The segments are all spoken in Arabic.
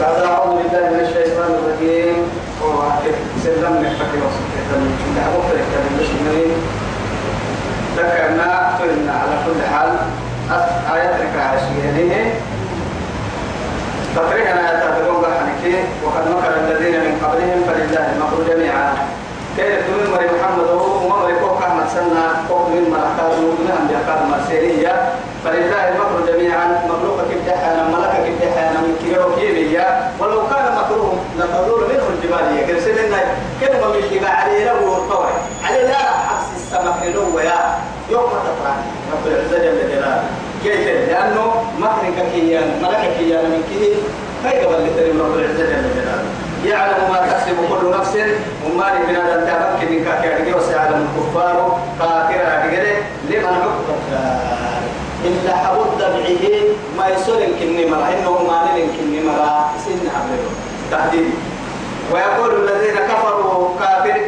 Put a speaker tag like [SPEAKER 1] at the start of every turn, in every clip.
[SPEAKER 1] بعد أعوذ بالله من الشيطان الرجيم وكيف سلم نحفك وصفك من كل حبوك لكتاب المشمرين ذكرنا أخبرنا على كل حال آياتك على شيئين تقريبا آيات تدرون بحنك وقد مكر الذين من قبلهم فلله المكر جميعا كيف تؤمن مري محمد ومري كوك أحمد سنة كوك من ملكات ومن أنبياء مرسيرية فلله المكر جميعا مخلوقك بتحانا ملكات يوم اللي عليه له وطوع عليه لا حبس السمك له يا يوم ما تطلع رب العزة جل جلاله كيف لأنه مكرك كيان ملكك كيان من كيه كيف قبل الكريم رب العزة جل جلاله يعلم ما تكسب كل نفس وما لبلاد التابك من كاكا وسيعلم الكفار قاتل عقله لمن عقب إلا حبود دمعه ما يسول الكنمرة إنه ما لن الكنمرة سنها تهديد ويقول الذين كفروا كافر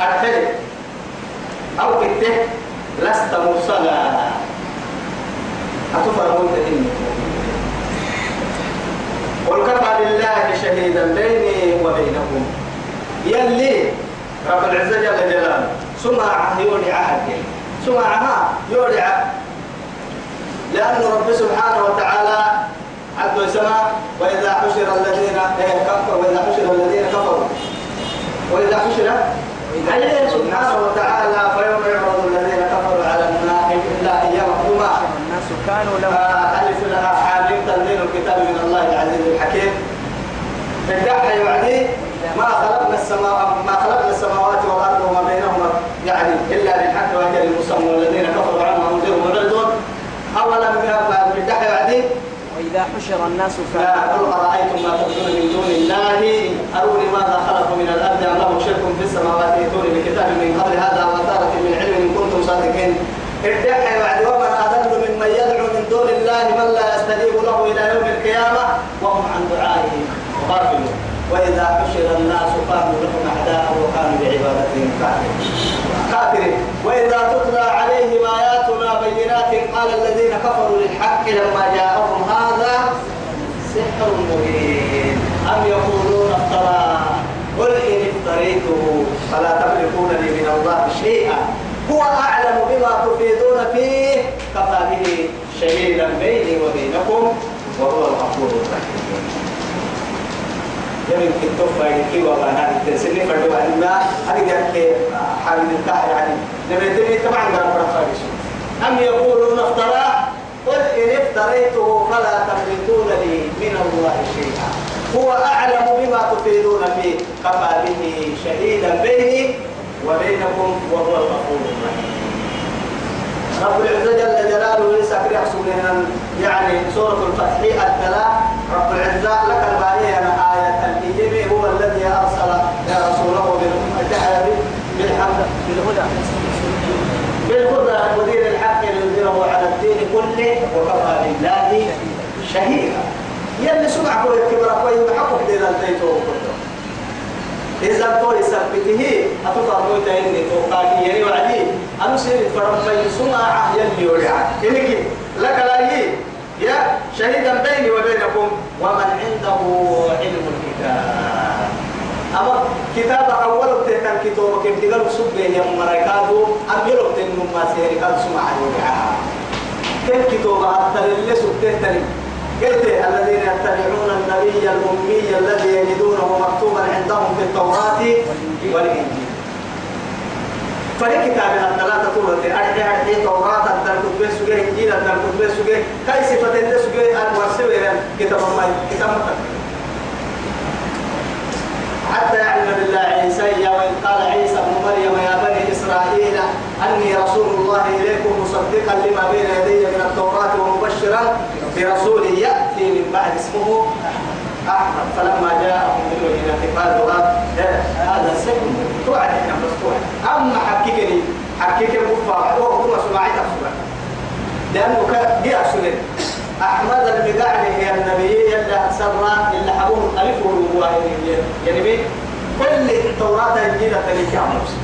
[SPEAKER 1] أرحل أو كته لست مرسلا أتفرمون تهمك قل كفى بالله شهيدا بيني وبينكم يلي رب العزة جل جلاله سمع يولي عهد سمعها يولي عهد لأن رب سبحانه وتعالى حد سما وإذا حشر الذين إيه، كفروا وإذا حشر الذين كفروا وإذا حشر أي سبحانه وتعالى فيوم يعرض الذين كفروا على النار إلا هي مقدومة الناس كانوا له آه، ألف لها حاجب تنزيل الكتاب من الله العزيز الحكيم الدعاء يعني ما خلقنا السماء ما خلقنا السماوات والأرض وما بينهما يعني إلا بالحق وأجل المسمى والذين كفروا إذا حشر الناس فلا قل أرأيتم ما تدعون من دون الله أروني ماذا خلقوا من الأرض أم لهم شرك في السماوات ائتوني بكتاب من قبل هذا وتارة من علم إن كنتم صادقين ادعي وعد ومن أضل ممن يدعو من دون الله من لا يستجيب له إلى يوم القيامة وهم عن دعائهم غافلون وإذا حشر الناس كانوا لهم أعداء وكانوا بعبادتهم كافرين كافرين وإذا تتلى عليهم آياتنا بينات قال الذين كفروا للحق لما جاءهم هو أعلم بما تفيضون فيه كفى به شهيدا بيني وبينكم وهو الغفور الرحيم يمكن التوفى يكي وغانا هذه السنة فردوا أننا هذه قالت حامل الكاح يعني لما يتمي تبعا قال فرحة أم يقولون افترى قل إن افتريته فلا تملكون لي من الله شيئا هو أعلم بما تفيدون فيه كفى به شهيدا بيني وبينكم وهو الغفور الرحيم رب العزة جل جلاله ليس كريح سورة يعني سورة الفتح الثلاث رب العزة لك البارية آية الإيم هو الذي أرسل يا رسوله بالحمد بالهدى بالهدى مدير الحق ليظهره على الدين كله وكفى بالله شهيدا يلي سمع كل الكبرى كويس بحقك دين الزيتون إذا تو يثبته أتفهم موتا إني توقاني يعني وعدي أنا سيري فرمي سمع عهيا ليولع إنك لك لا يا شهيدا بيني وبينكم ومن عنده علم الكتاب أما كتاب أول تهتم كتاب كم كده لسوب يا مرايكادو أبيلو تنم ما سيري كان سمع ليولع كم كتاب أتلي سب تهتم قلت الذين يتبعون النبي الأمي الذي يجدونه مكتوبا عندهم في التوراة والإنجيل فلي كتاب تقول أن أرحي أرحي توراة الدركت بين سجيه إنجيل الدركت بين سجيه كاي صفتين دي سجيه المرسوية كتاب ما كتاب حتى يعلم بالله عيسى وإن قال عيسى ابن مريم يا بني إسرائيل أني رسول الله إليكم مصدقا لما بين يدي من التوراة ومبشرا برسول يأتي من بعد اسمه أحمد أحمد فلما جاءهم إلى قالوا إيه، هذا سحر توعد احنا بس توعد أما حكيكني حكيك الكفار وهو سماعي أسمع لأنه جاء سنن أحمد المدعني هي النبي يلا سرى إلا حبوه ألف والله يعني مين كل التوراة الجيلة تلك موسى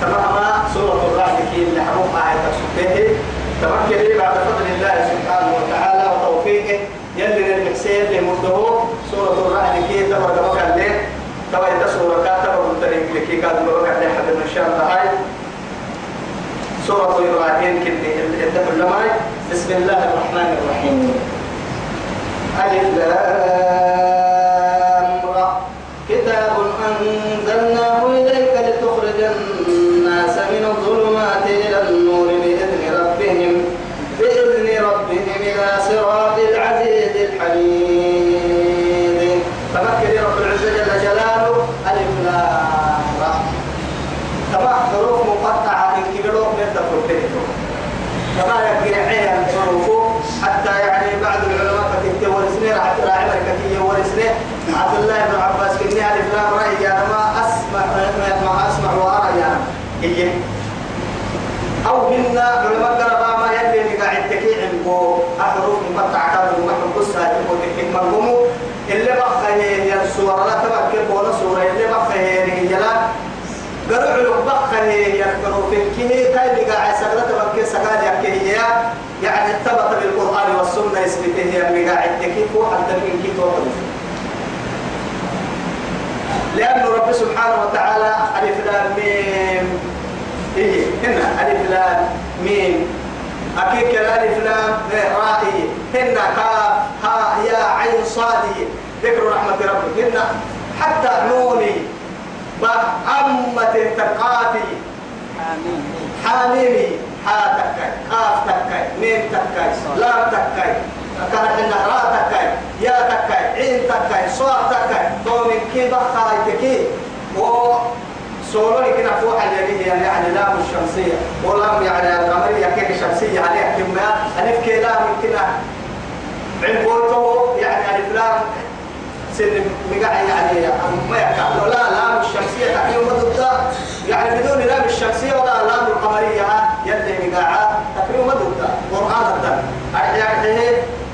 [SPEAKER 1] تمام سورة الرحمن إن حبوك آية تسبيه تمكن بعد فضل الله سبحانه وتعالى وتوفيقه يلي المكسير اللي مرده سورة الرحل كي تبرد بك الليل تبقى انت سورة كاتبة مبتلين لكي قاد بك الليل حد النشان تعالي سورة إبراهيم كني الدفع لماي بسم الله الرحمن الرحيم ألف تبتكتو فما يبقي عيا الحروفو حتى يعني بعض العلماء كتبت ورسنين راح عبد الله بن عباس كني ألف لام رأي يعني ما أسمع ما أسمع وأرى إيه؟ أو منا علماء ما يلي اللي قاعد تكيع أحروف مقطعة كانوا محبوسها يقول تكيع مرقمو وفكه كاي بقى سقرة بك سقال يحكي يعني ثبت بالقرآن والسنة يثبته هي بقى عندك هو حتى من كي لأن رب سبحانه وتعالى ألف لام ميم إيه هنا ألف لام ميم أكيد ألف لام رائي هنا كاف ها يا عين صادي ذكر رحمة ربك هنا حتى نوني بأمة تقاتي حاميمي حا تكاي قاف تكاي ميم تكاي لام تكاي كهرنا را تكاي يا تكاي عين تكاي صاد تكاي قوم كي بخاي تكي و سولوني كنا فوق اليمين يعني يعني لام الشمسية ولام يعني القمرية كيك الشمسية عليها يعني كما ألف كي لام كنا عبوته يعني ألف لام سن مقاعد يعني ما يكاد لا لام الشمسية تحيوم ضدها يعني بدون لام الشمسية ولا لام القمرية يلي مقاعة تكريم مدودة قرآن الدم أحيانه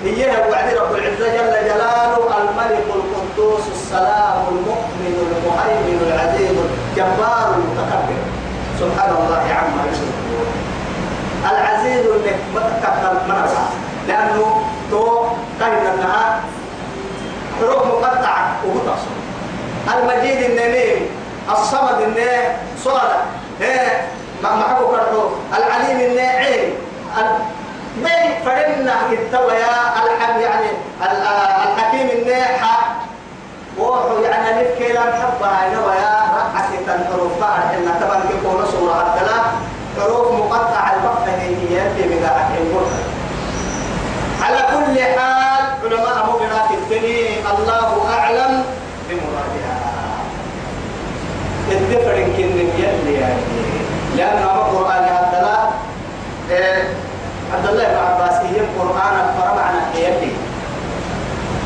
[SPEAKER 1] إياه وعد رب العزة جل جلاله الملك القدوس السلام المؤمن المهيمن العزيز الجبار المتكبر سبحان الله عما يشركون العزيز المتكبر مرة لأنه تو كان النهار حروف مقطعة وهو المجيد النميم الصمد الناء صالة إيه، ما معكو كرحو العليم الناء عين بين فرنا التوى يا الحم يعني آه، الحكيم الناء وحو يعني ألف كلام حبها نوى يا رحة بعد إن تبان كيكو صورة الثلاث حروف مقطعة البقى هي في مداعة على كل حال فرن كنن يلي يعني لأن القرآن عبد الله إيه، عبد الله بن عباس هي القرآن فرع معنى يلي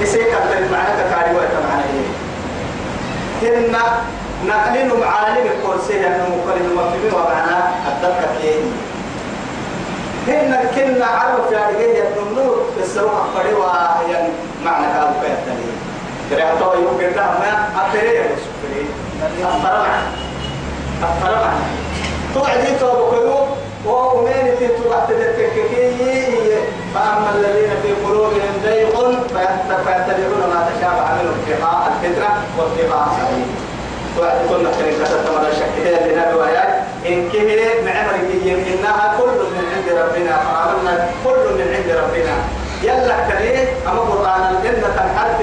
[SPEAKER 1] إسيك أبتل معنى كاري وقت معنى يلي هن نقلين معالم القرسية أنه مقلل مفهمي ومعنى الدركة يلي هن كنا عرف يا رجال يتنمنوك في السروح الفريوة يعني معنى كالبيت تليه ترى هتوى يوم قردها ما أبتليه يا سكري أبتليه الطرقة توعدي توبكيو وأمين تتبع تدكككي فأما الذين في قلوبهم زيغ فيتبعون ما تشابه منه ابتغاء الفتنة وابتغاء سبيل توعدي كنا كريم تتمنى الشك لنا بوايات إن كهي أما قرآن الجنة الحرف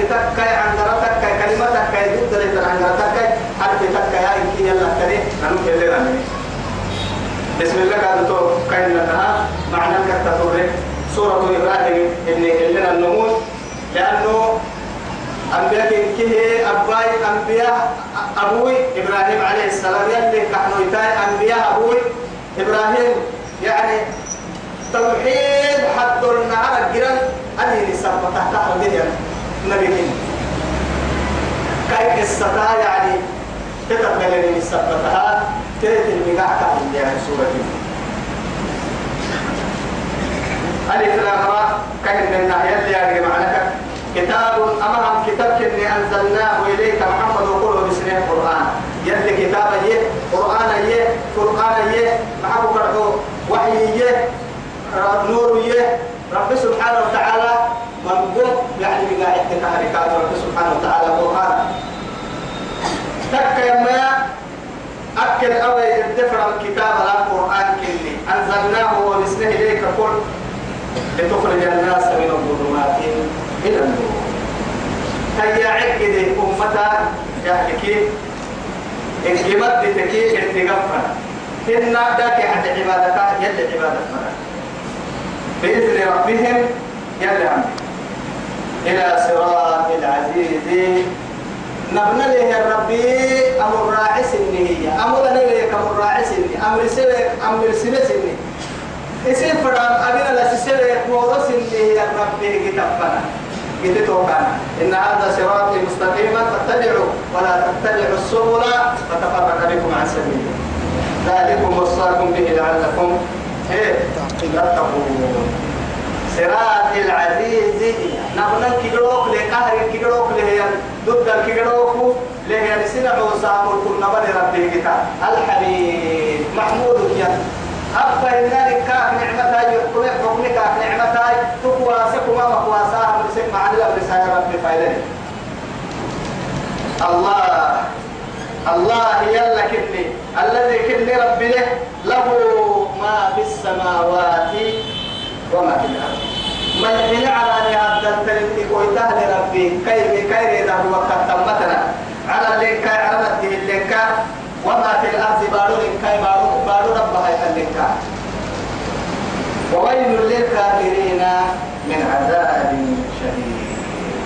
[SPEAKER 1] بسم الله قد تو كان لها معنى كتبوره سورة إبراهيم إن إلنا النمون لأنه أنبياء كه أبواي أنبياء أبوي إبراهيم عليه السلام يلي كحنو يتاي أنبياء أبوي إبراهيم يعني توحيد حد النهار الجيران أني نسبة تحت أرضية يعني. نبيين كيف استطاع يعني تتبدل نسبتها كيف المقاعدة من جهة سورة ألف لامرا كهن من ناحية اللي معناك كتاب أمرهم كتاب كني أنزلناه إليك محمد وقوله بسنه القرآن يلي كتاب إيه قرآن إيه قرآن إيه معه برضو وحي يه نور يه رب سبحانه وتعالى منقول يعني بقاعدة تحركات رب سبحانه وتعالى قرآن تك يا إن أوي الدفع الكتاب على القرآن كني أنزلناه ومسنه إليك كل لتخرج الناس من الظلمات إلى النور هيا عقد أمتا يحكي انقمت بتكي انتقفنا إن ذاك عند عبادتها يلي عبادتنا بإذن ربهم يلي عمي إلى صراط العزيز نبنا له ربي أمر راعس هي أمر أنا له أمر راعس أمر سلك أمر سلس إني إسي فرام أبينا لا سلك وورس هي ربي كتابنا قلت إن هذا صراطي مستقيما فاتبعوا ولا تتبعوا السبل فتفرق بكم عن سبيله ذلكم وصاكم به لعلكم إيه تتقون صراط العزيز نحن كيدروك لقهر كيدروك لهي ضد الكيدروك لهي سنة وسام الكل نبل ربي كتا الحبيب محمود يا أبا إننا كاك نعمتاي يحكم يحكم كاك نعمتاي تقواسكما مقواساها من سكما عدل الرسالة ربي فايلين الله الله يلا كني الذي كني ربي له له ما في السماوات وما في الأرض ما يحين على أن عبدت لك تهل ربي كي كي هو قد تمتنا على اللي كي عرمت اللي كي وما في الأرض بارون كي بارون بارون ربها يتلك وويل للكافرين من عذاب شديد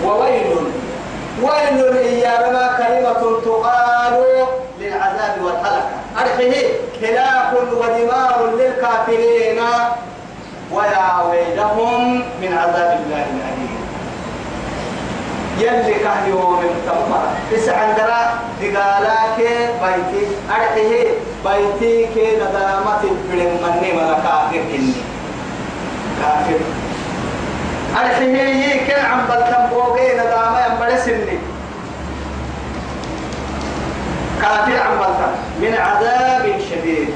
[SPEAKER 1] وويل ويل ما كلمة تقال للعذاب والحلقة أرحيه خلاف ودمار للكافرين ويا ويلهم من عذاب الله الأليم يلي كهيو من تمر بس عندنا دقالاك بيتي أرحيه بيتي كي ندامة بلن مني ملا كافر إني كافر أرحيه يكن عم بلتنبوغي ندامة ينبرس إني كافر عم بلتن من عذاب شديد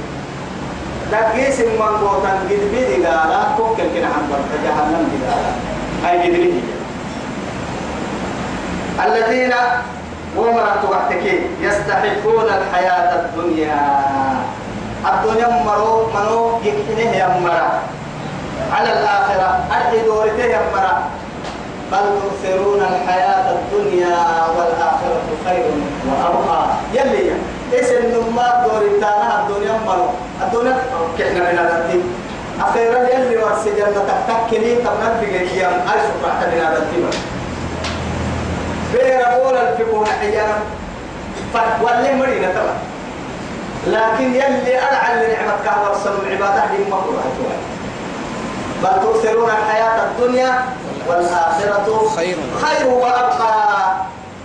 [SPEAKER 1] دقيس من قوتن قد بيدي قالا كوكل كنا عن برد جهنم دي قالا هاي قدره الذين ومرت وحدك يستحقون الحياة الدنيا الدنيا مرو منو يكحنه يمرا على الآخرة أرحي دورته يمرا بل تؤثرون الحياة الدنيا والآخرة خير وأبقى يلي يلي ليس النمار دور التانا الدنيا مرو الدنيا كحنا من الدين أخيرا يلي ورس جنة تكتكني تبنى في قيام أي سبعة من الدين بير أول الفقه حيانا فولي مرينا تبا لكن يلي أرعى لنعمة كهوة رسل العبادة هي مقروعة بل تؤثرون الحياة الدنيا والآخرة خير خير وأبقى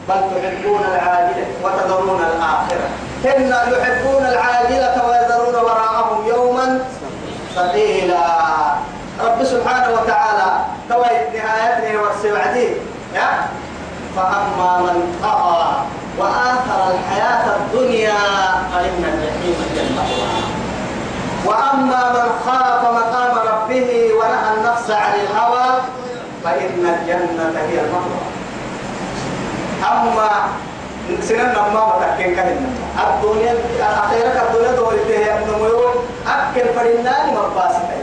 [SPEAKER 1] بل تحبون العاجلة وتذرون الآخرة هن يحبون العاجلة ويذرون وراءهم يوما ثقيلا رب سبحانه وتعالى تويت نهايته ورسي يا فأما من طغى وآثر الحياة الدنيا فإن الجحيم جل وأما من خاف مقام ربه ونهى النفس عن الهوى فإن الجنة هي المأوى أما سنن ما متحكين كان الدنيا أخيرك الدنيا دورته يا ابن ميون أكل فرنان مباسطة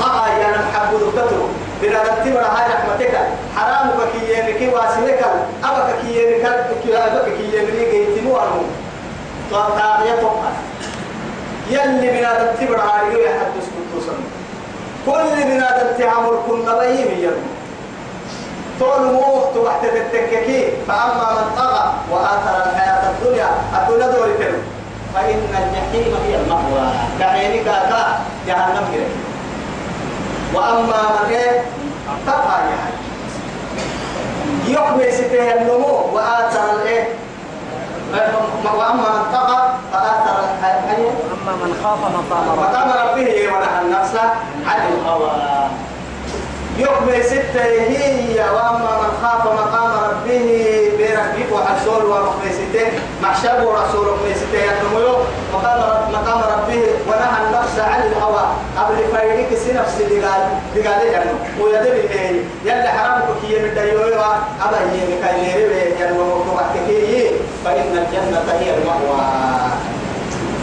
[SPEAKER 1] طبعا يا نحب دكتور بلا رتب هاي رحمتك حرام بكي يمك واسنك أبا كي يمك أبا كي يمك يتمو أرمو طاقية طبعا يلي بلا رتب هاي حد سكتوسن كل بلا رتب عمر كنا بيهم يرمو تولموه توحت تتككي فأما من طغى وآثر الحياة الدنيا الدنيا دور تلو فإن الجحيم هي المأوى كحينك كا جهنم كده وأما من إيه تقى يعني يحمي سته النمو وآثر الإيه وأما من طغى فآثر الحياة أما من خاف مقام ربه ونهى النفس عن الهوى يقبل ستة هي وأما من خاف مقام ربه بربك وحسول ومقبل ستة محشب ورسول مقبل ستة يتمو مقام رب مقام ربه ونهى النفس عن الهوى قبل فايدك سنفس دقال دقال يعني ويدري هي يلي حرامك هي من ديوه أبا هي مكاينيري يعني ومكتبك هي فإن الجنة هي المأوى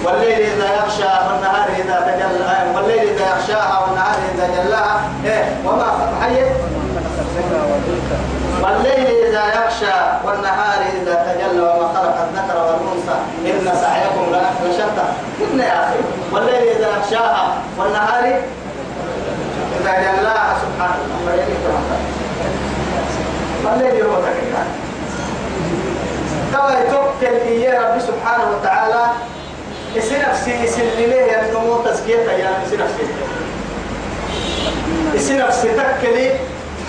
[SPEAKER 1] والليل إذا يخشى والنهار إذا تجلى آه، والليل إذا يخشاها والنهار إذا جلاها إيه وما حي والليل إذا يغشى والنهار إذا تجلى وما خلق الذكر والأنثى إن سعيكم لشتى إن يا أخي والليل إذا يخشاها والنهار إذا جلاها سبحان الله والليل هو تكلم كما يتوكل إياه ربي سبحانه وتعالى إسي نفسي يسلمي يا نمو تزكيتا يا إسي نفسي إسي نفسي تكلي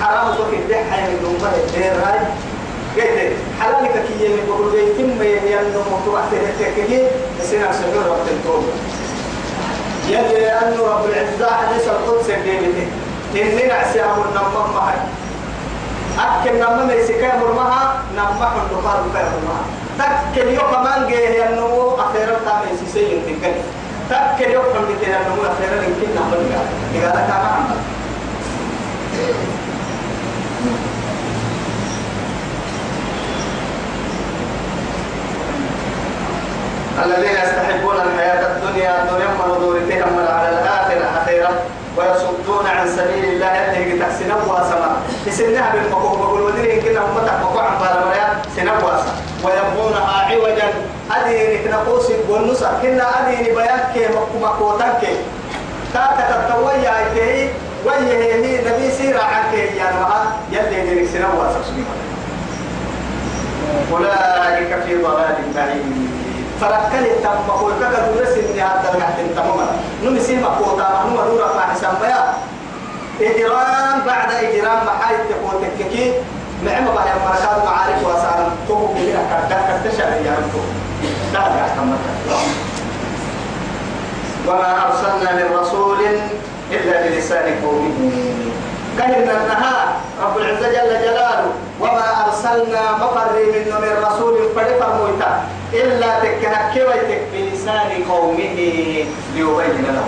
[SPEAKER 1] حرام توك الدحة من دوما الدير هاي قلت حلالك كي يلي بقول لي تم يا نمو تروح تكلي إسي نفسي غير وقت التوبة يلي لأن رب العزة حديث القدس قيمته إني نعسي أمر نمم معي أكل نمم يسكي أمر معها نمم حلو قارب بيرمها تكل يوم من جه النمو أخيرا تام يسيسين تكل تكل يوم من جه النمو أخيرا يمكن نعمل جاه إذا لا كان عمل الذين يستحبون الحياة الدنيا الدنيا مرضورتها على الآخرة أخيرا ويصدون عن سبيل الله اللي تحسنه واسما يسنها بالمقوم بقول ودري كده هم تحققوا عن بارمريا سنه واسما ويبغونها عوجا أديني نقوس والنصر كنا أديني بيانك مكوتك كاكا تتويا إليه ويه هي نبي سيرا عنك يا نوعا يلي نريك سنوى أولئك في ضلال بعيد فركل تم مقول كذا درس إن هذا الجحد تماما نمسي مقول تام نم نورا ما حسام بيا إجرام بعد إجرام محايد تقول تككي نعم بعد بركات معارف وسالم توم بينا كذا كذا شهر يا رب يا يحتمل وما أرسلنا من رسول إلا بلسان قومه كهنا النهار رب العزة جل جلاله وما أرسلنا مقر من من رسول فرفر موتا إلا ويتك بلسان قومه ليبين له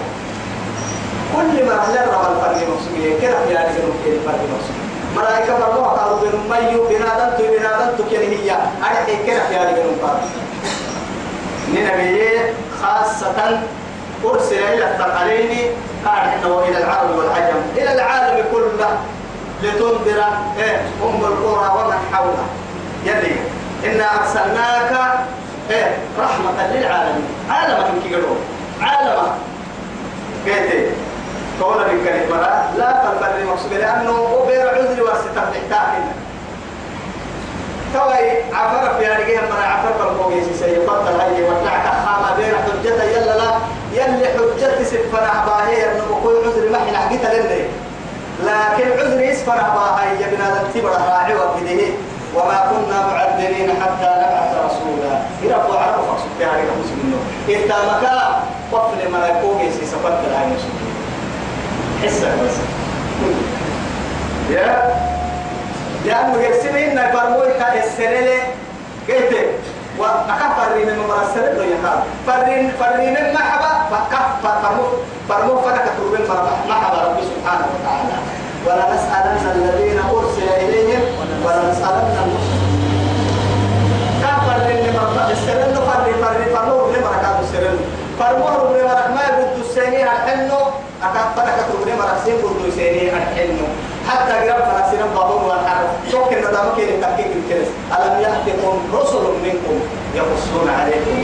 [SPEAKER 1] كل ما أهل الرب الفرد مقصود كرف يعني كرف الفرد مقصود ملائكة مرموها قالوا بن ميو بنادنت بنادنت كن هي أرحي كنا في هذه الأمة ننبي خاصة أرسل إلى الثقلين قال إنه إلى العالم والعجم إلى العالم كله لتنذر إيه أم القرى ومن حولها يلي إنا أرسلناك إيه رحمة للعالمين عالمك كي قالوا عالمك قلت قولا بالكلمة لا تنفر المقصود لأنه هو بين عذر واسطة تحتاج توي عفر في هذه المرة عفر بالقوي سيبطل هاي وطلع كخامة بين حجته يلا لا يلي حجتي سفنا باهي أنه بقول عذر ما حنا حقيتها لندي لكن عذر يسفر باهي يا بنادم تبرع راعي وكده وما كنا معذرين حتى نبعث رسولا يرفع عرفك سبحانه وتعالى إنت مكان قفل ملكوه سيسفر بالعين حسة يا لأنه يكسب إن فرموي كالسرلة كيف وأكفر من مرسل له يقال فرين فرين محبة فكف فرمو فرمو فلك تروبين محبة رب سبحانه وتعالى ولا نسألن الذين أرسل إليهم ولا نسألن المرسلين كفر من مرسل السرلة فرين فرين فرمو من مرسل السرلة فرمو من مرسل ما يبدو السيئة أكاد فلك تبني مرسين بردو سيني الحلم حتى قرب مرسين بابون والحرب شوك الندامة كي لتحقيق الكلس ألم يأتكم رسل منكم يقصون عليكم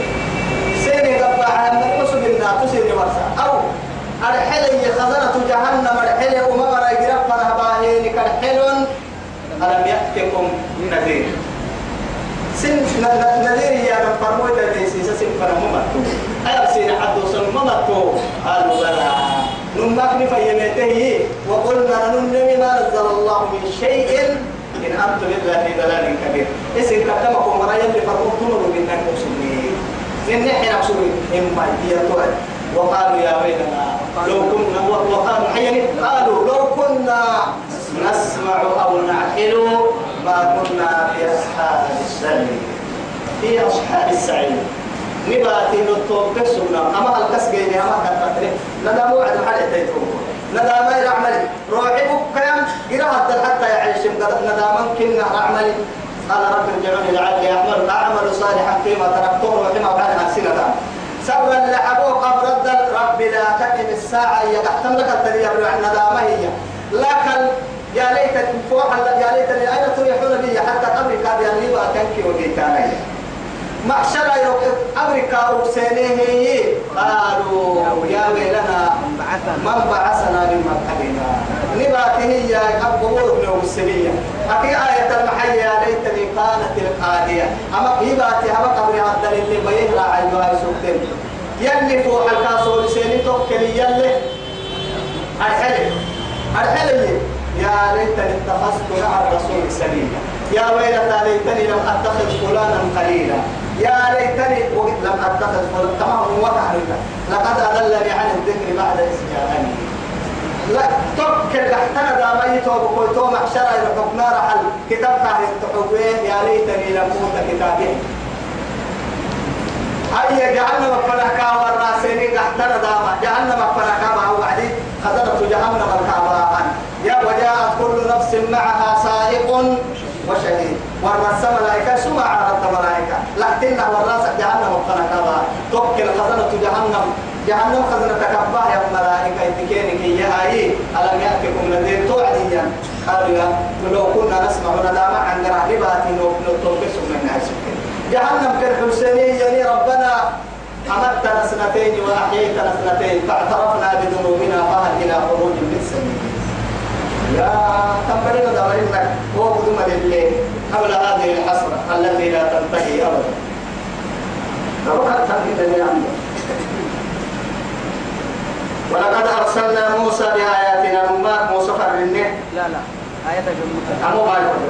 [SPEAKER 1] سيني قبع عن الرسل إنها تسيني مرسا أو الحلي خزنة جهنم الحلي ومبرا أمم قرب مرهباهين كالحلم ألم يأتكم نذير سن نذير يا من فرموت الإنسيسة سن فرموت ألم سين عدو سن ممتو قالوا بلى في نفيمته وقلنا ننمي ما نزل الله من شيء إن أنتم إلا في دلال كبير إسن كتمكم مرايا اللي فرقتم من أنكم سنين من نحن أقصد إما يطول وقالوا يا ويلنا لو كنا وقالوا حيني قالوا لو كنا نسمع أو نعقل ما كنا في أصحاب السعير في أصحاب السعير نباتي نطوب كسونا أما الكس جيني أما كتبتني ندا موعد حالي تيتهم ندا ما يعملي روحي بكيام قراءة حتى يعيش ندا ممكن أعملي قال رب ارجعوني لعلي أعمل أعمل صالحا فيما تركته وفيما كان أحسنة سرا لحبوه قبر الدل رب لا تقم الساعة هي تحتم لك التدريب عن ما هي لكن يا ليت فوحا يا ليتني أين تريحون بي حتى قبري قد يغيب أتنكي وبيتانية محشر أمريكا وسينيه قالوا يا ويلنا من بعثنا من مرقدنا لباته يا أبو ابن وسلية أكي آية المحية ليتني كانت القادية أما قيباتي أما قبر عبد اللي بيه لا عيوها سبتين يلي فوق الكاسو لسيني توكلي يلي الحلم الحلم يا ليتني اتخذت مع الرسول سبيلا يا ويلتى ليتني لم أتخذ فلانا قليلا يا ليتني وقت لم أتخذ فلم تمام وتحريكا لقد أضلني عن الذكر بعد إذ جاءني لا تبكي لحتنا دا ميت وبقيتو إلى الحكم رحل كتاب تحريك تحوين يا ليتني لم أوت كتابي أي جعلنا مكفلك والراسين لحتنا داما جعلنا مكفلك مع وعدي خزنة جهنم الكعباء يا وجاءت كل نفس معها سائق وشهيد ورس ملائكة سمع عرفت ملائكة لكتنا ورس جهنم وقنقبا توكل خزنة جهنم جهنم خزنة كبا يا ملائكة يتكينك يا أي ألم يأتكم نذير توعديا قالوا لو كنا نسمع ندامة عن رهبات نطلق من عزك جهنم كالحسيني يعني ربنا أمتنا سنتين وأحييتنا سنتين فاعترفنا بذنوبنا فهل إلى خروج من سبيل تنبري قد أمرتك هو قدوم لله قبل هذه الحسرة التي لا تنتهي أبدا فروح التنبيه ولقد أرسلنا موسى بآياتنا ما موسى فرنه لا لا آية جمعة أمو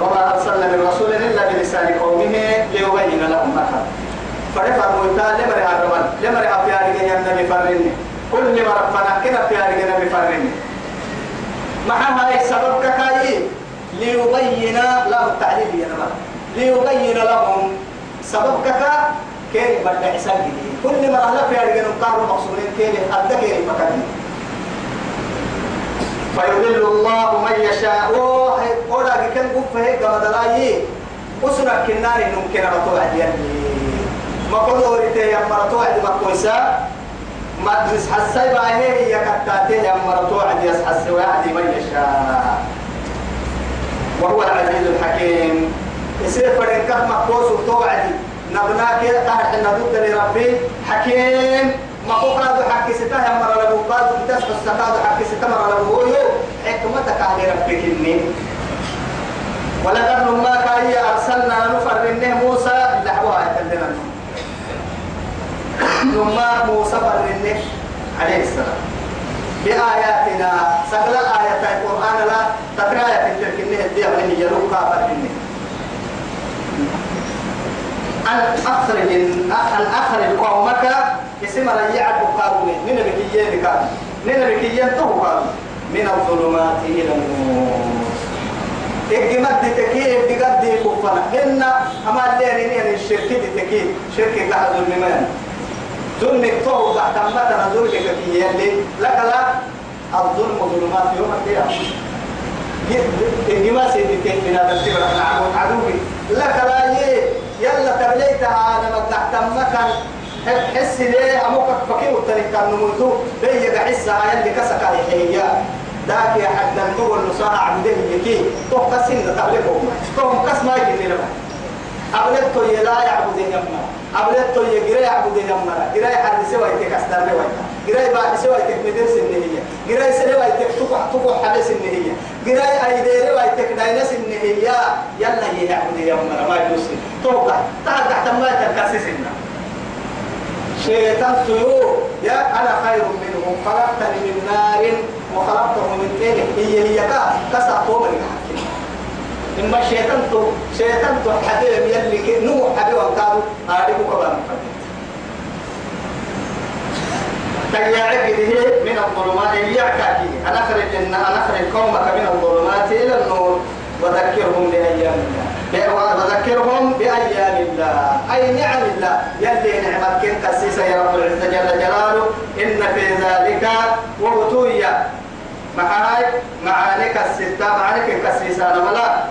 [SPEAKER 1] وما أرسلنا من رسول إلا بلسان قومه ليبين لهم ما كان فرفع موتا لمرها رمان لمرها في آياتنا بفرنه كل مرة فنحكنا في آياتنا بفرنه معها السبب إيه ككاي ليبين له التعليل يا ليبين لهم سبب ككا كيف بدأ حساب كل ما أهلا في أرجل القارب مقصودين كيف أدى كيف مكان فيضل الله من يشاء ولا كان قف هيك ما دلاي أسرع كنان إنهم كنا رتوع ديالي ما قدوا رتيا مرتوع دي ما كويسة مدرس حسي باهي يا كتاتين يا مرتو عدي حسي واحد من يشاء وهو العزيز الحكيم يصير فرين ما قوس وتوعدي نبنا نبناك تحت النبوت لربي حكيم ما هو قادو حكي ستا يا مرة لبو قادو بتسحو ستادو حكي ستا مرة لبو حكمتك على ربك إني ولقد ما كان يا عليه السلام بآياتنا سهل آيات القرآن لا تترايا في الترك إنه الديام إنه يلوك كافر إنه أن أخرج أن أخرج قومك اسم ريعك قارون من بكيين كارون من بكيين تو من الظلمات إلى النور إجمد تكيب بقد كفنا إن أما اللي يعني الشركة تكيب شركة لحظ الممان ظلمك تو بعد ما ترى ظلمك في يلي لك لا الظلم ظلمات يوم القيامة إنما سيدي كيف من هذا التبرع نعم عدوبي لك لا يه يلا تبليتها أنا مدعت مكان حس ليه أموك فكير وتنك كان نموتو ليه قحسها يلي كسك الحياة ذاك يا حد نقول نصاع عمده يكي تو قسين تبلغهم تو قسم ما يجي لنا أبلغتو يلا يعبد يمنا أبلت توي جري عبد يمنا جري حد سوى يتك أستار لواي جري بعد سوى يتك مدرس النهية جري سوى يتك تقع تقع حدث النهية جري أيدير ويتك داينس النهية يلا هي عبد يمنا ما يدوسي توقع تعال تحت ما تكاسسنا شيطان طيور يا أنا خير منهم خلقتني من نار وخلقته من طين هي هي كاس كسر طوبة الحكيم إما شيطان تو شيطان تو حتى يلي كي نو حتى وقتابو هذه كبار تيارك به من الظلمات يعكاك أنا أخرج أنا أخرج قومك من الظلمات إلى النور وذكرهم بأيام الله وذكرهم بأيام الله أي نعم الله يلي كن كسيسة يا رب العزة جل جلاله إن في ذلك وعطوية معاي معانك الستة معانك أنا ولا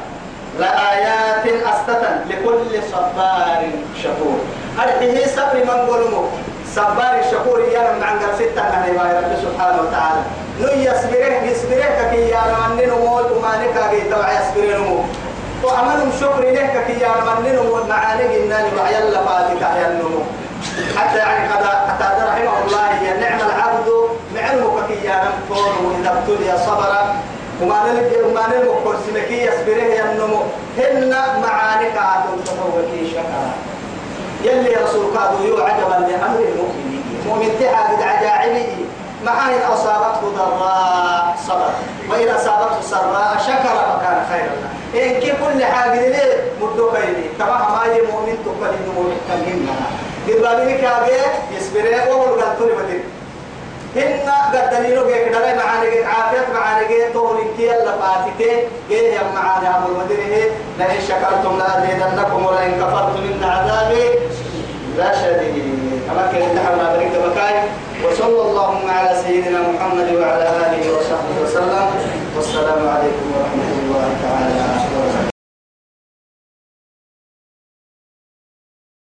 [SPEAKER 1] لآيات أستتن لكل صبار شكور أرحيه صبر من قلمه صبار شكور يا من عند ستة من رب سبحانه وتعالى نو يصبره يصبره كي يا من نموت وما نكاغي توعي يصبره نموت وعملهم شكر لك كي يا من نموت معاني إنان وعي الله فاتك يا النموت حتى يعني قد أتاد رحمه الله يا نعم العبد نعمك كي يا من إذا ابتلي صبرا وما نلقي وما نلقي كرسي إيه؟ يصبره إيه؟ ينمو هن معانك عاتم تطوكي شكرا يلي رسول قادو يو عجبا لأمر المؤمنين مؤمن تحاد عجائبه مع إن أصابته ضراء صبر وإن أصابته سراء شكر فكان خيرا إن إيه؟ كي كل حاجة ليه مدوك يلي تمام ما يمؤمن تقبل المؤمن تمهمنا قد بابنك آجي يصبره ومرقل تريبتك هنا قد دليلو جاك دلي معاني جيك عافيت معاني جيك طولك يلا فاتكي جيه يا معاني أبو المدينة إيه؟ لئن شكرتم ولا ولئن كفرتم إن عذابي شديد أما كان يتحمل بريد بكاي وصلى اللهم على سيدنا محمد وعلى آله وصحبه وسلم والسلام عليكم ورحمة الله تعالى